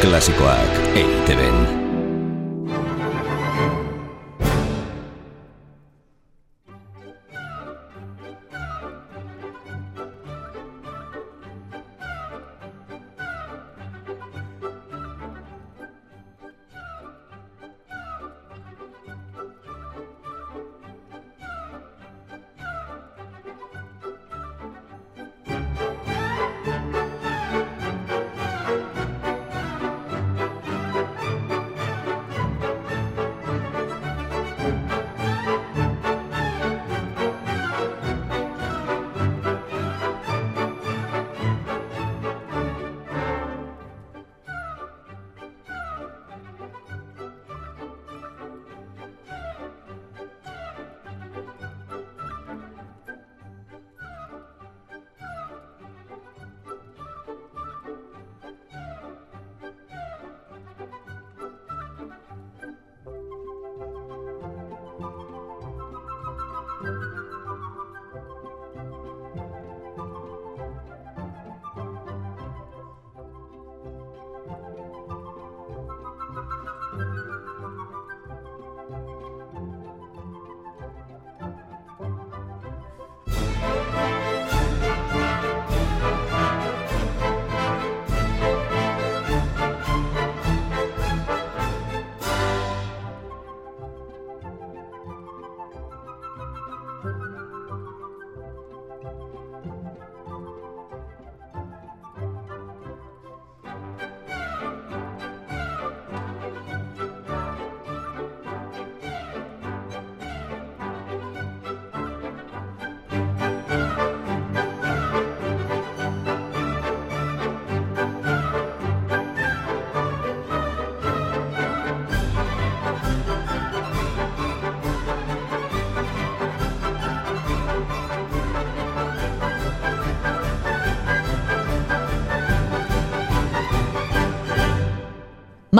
Klasikoak EITB-en.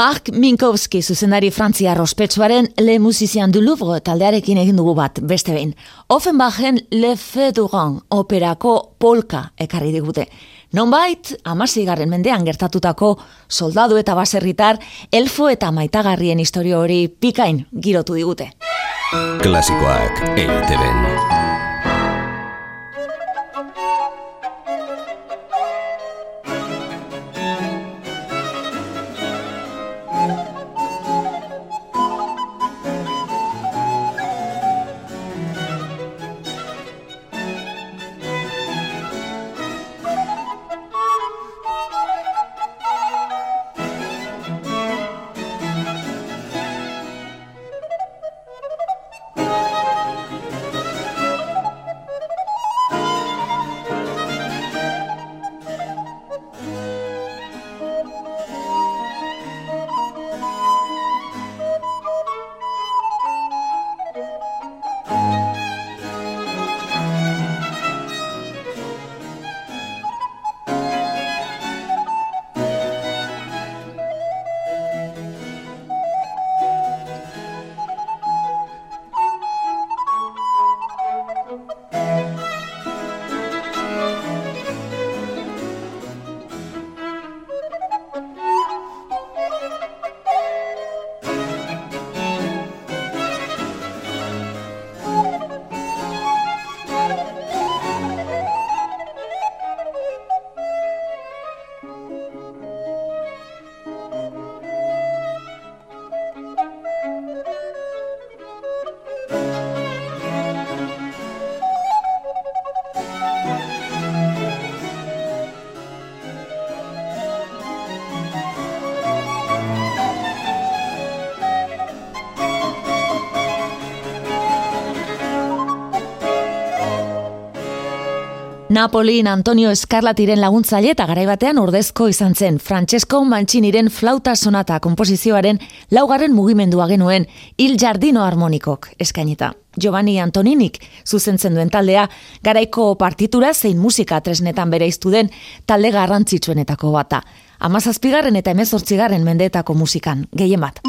Mark Minkowski zuzendari Frantzia rospetsuaren Le Musician du Louvre taldearekin egin dugu bat, beste behin. Offenbachen Le Feu operako polka ekarri digute. Nonbait, amasigarren mendean gertatutako soldadu eta baserritar, elfo eta maitagarrien historio hori pikain girotu digute. Klasikoak EITB-en. Napolin Antonio Escarlatiren laguntzaile eta garaibatean ordezko izan zen Francesco Manciniren flauta sonata komposizioaren laugarren mugimendua genuen Il Jardino Harmonikok eskainita. Giovanni Antoninik zuzentzen duen taldea garaiko partitura zein musika tresnetan bere den talde garrantzitsuenetako bata. Amazazpigarren eta emezortzigarren mendeetako musikan, gehien bat.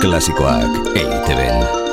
Klasikoak EITB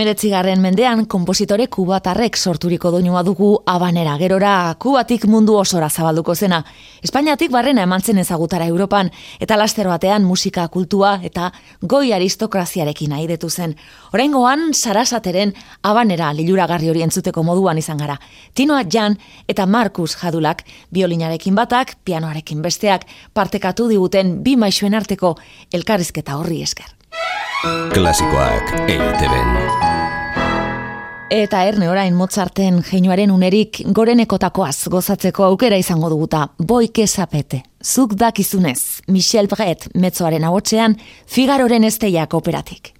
Emeretzigarren mendean, kompositore kubatarrek sorturiko doinua dugu abanera gerora kubatik mundu osora zabalduko zena. Espainiatik barrena eman zen ezagutara Europan, eta laster batean musika kultua eta goi aristokraziarekin airetu zen. Horengoan, sarasateren abanera liluragarri hori entzuteko moduan izan gara. Tinoa Jan eta Markus Jadulak, biolinarekin batak, pianoarekin besteak, partekatu diguten bi maixuen arteko elkarrizketa horri esker. Klasikoak eiteben. Eta erne orain Mozarten geinuaren unerik gorenekotakoaz gozatzeko aukera izango duguta. Boike zapete. Zuk dakizunez, Michel Bret metzoaren agotzean, Figaroren esteiak operatik.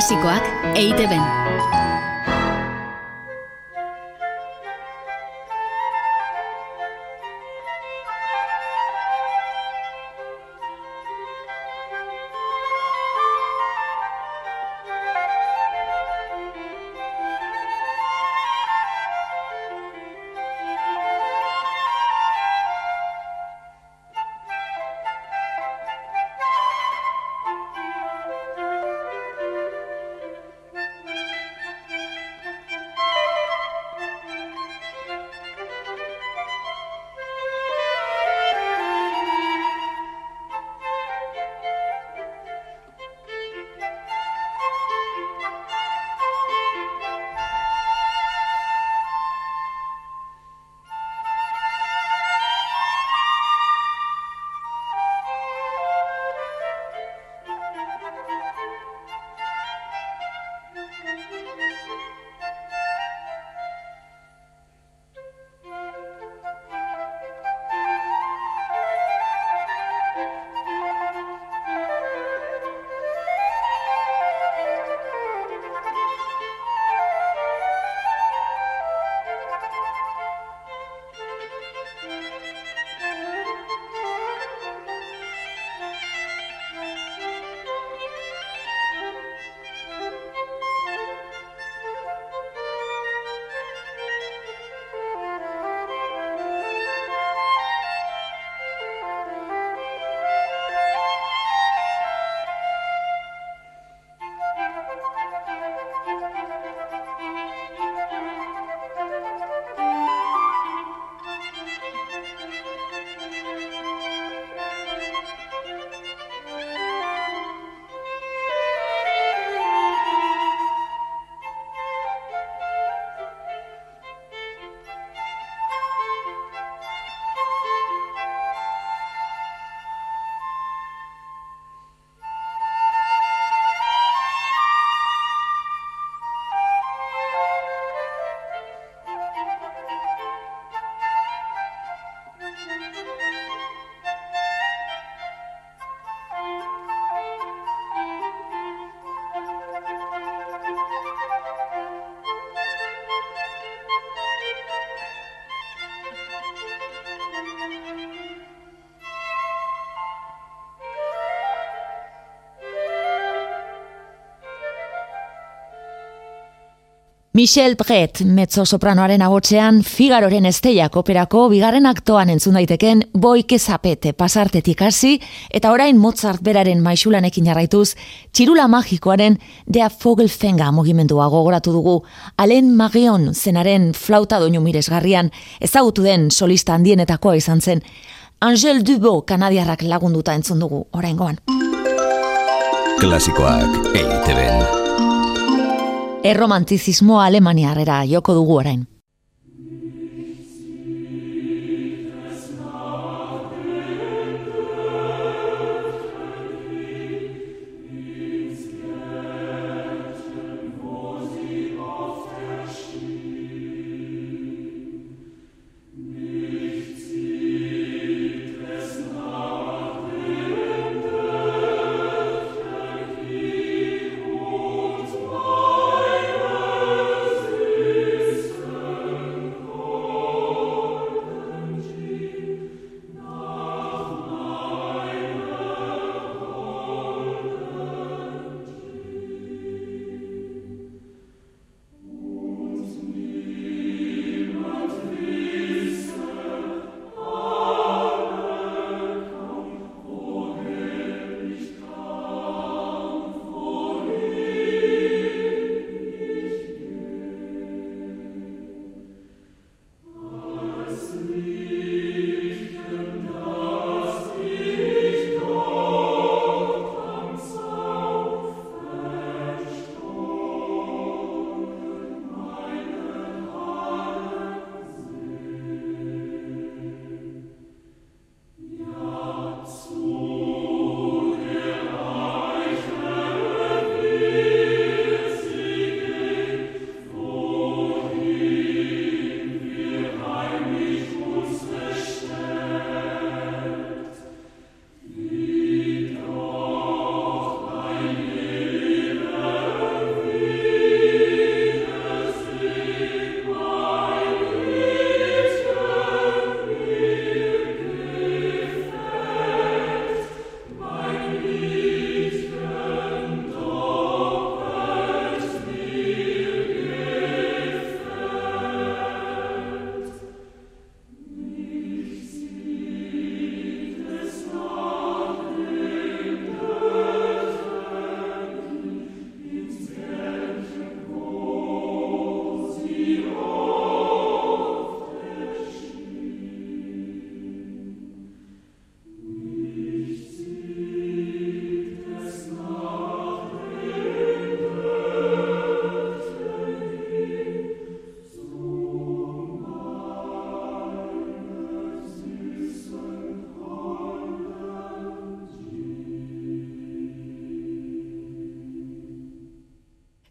Klasikoak EITB-en. Michel Bret, mezzo sopranoaren agotzean, Figaroren esteiak operako bigarren aktoan entzun daiteken boike zapete pasartetik hasi eta orain Mozart beraren maixulanekin jarraituz, txirula magikoaren dea Fogelfenga mugimendua gogoratu dugu, alen magion zenaren flauta doinu miresgarrian, ezagutu den solista handienetakoa izan zen, Angel Dubo kanadiarrak lagunduta entzun dugu, orain goan. Klasikoak eiteben erromantizismo alemaniarrera joko dugu orain.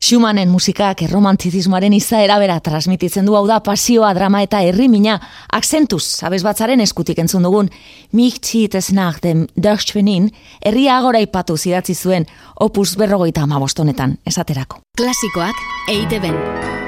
Schumannen musikak erromantizismoaren izaera bera transmititzen du hau da pasioa, drama eta herrimina aksentuz, abez batzaren eskutik entzun dugun, mich zieht es nach dem Dörschwenin, herria agora ipatu zidatzi zuen opus berrogeita amabostonetan, esaterako. Klasikoak EITB-en.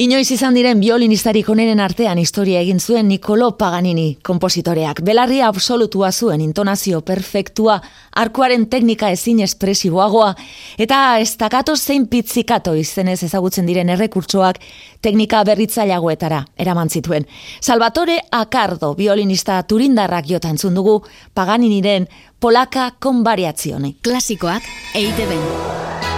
Inoiz izan diren biolinistarik onenen artean historia egin zuen Nicolo Paganini kompositoreak. Belarria absolutua zuen intonazio perfektua, arkuaren teknika ezin espresiboagoa, eta ez takato zein pitzikato izenez ezagutzen diren errekurtsoak teknika berritzailagoetara eraman zituen. Salvatore Acardo, violinista turindarrak jotan dugu Paganiniren polaka konbariatzione. Klasikoak EITB.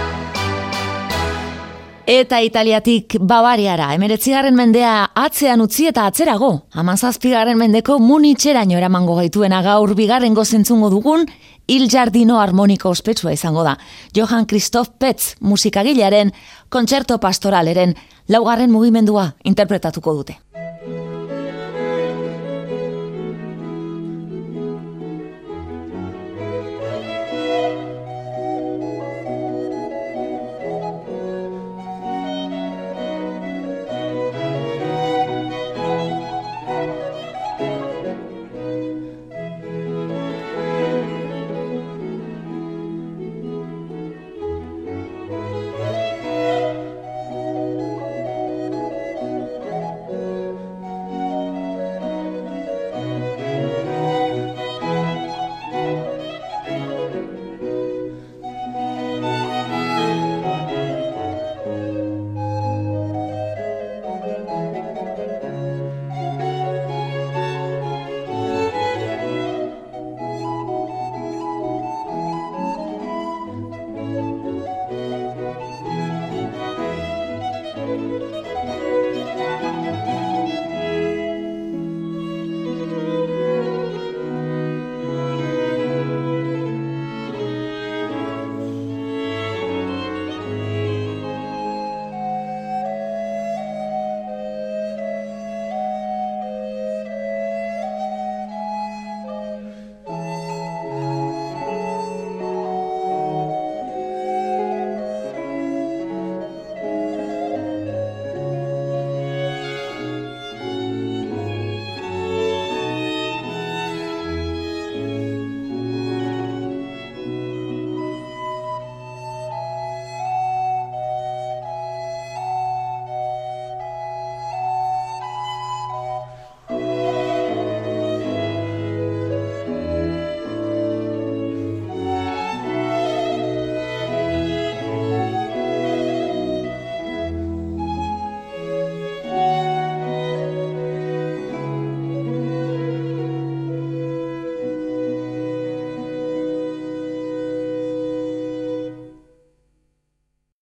Eta Italiatik Bavariara, emeretzigarren mendea atzean utzi eta atzerago. Amazazpigarren mendeko munitxeraino eramango gaituena gaur bigarren gozentzungo dugun, Il Jardino harmoniko ospetsua izango da. Johann Christoph Petz musikagilearen kontzerto pastoraleren laugarren mugimendua interpretatuko dute.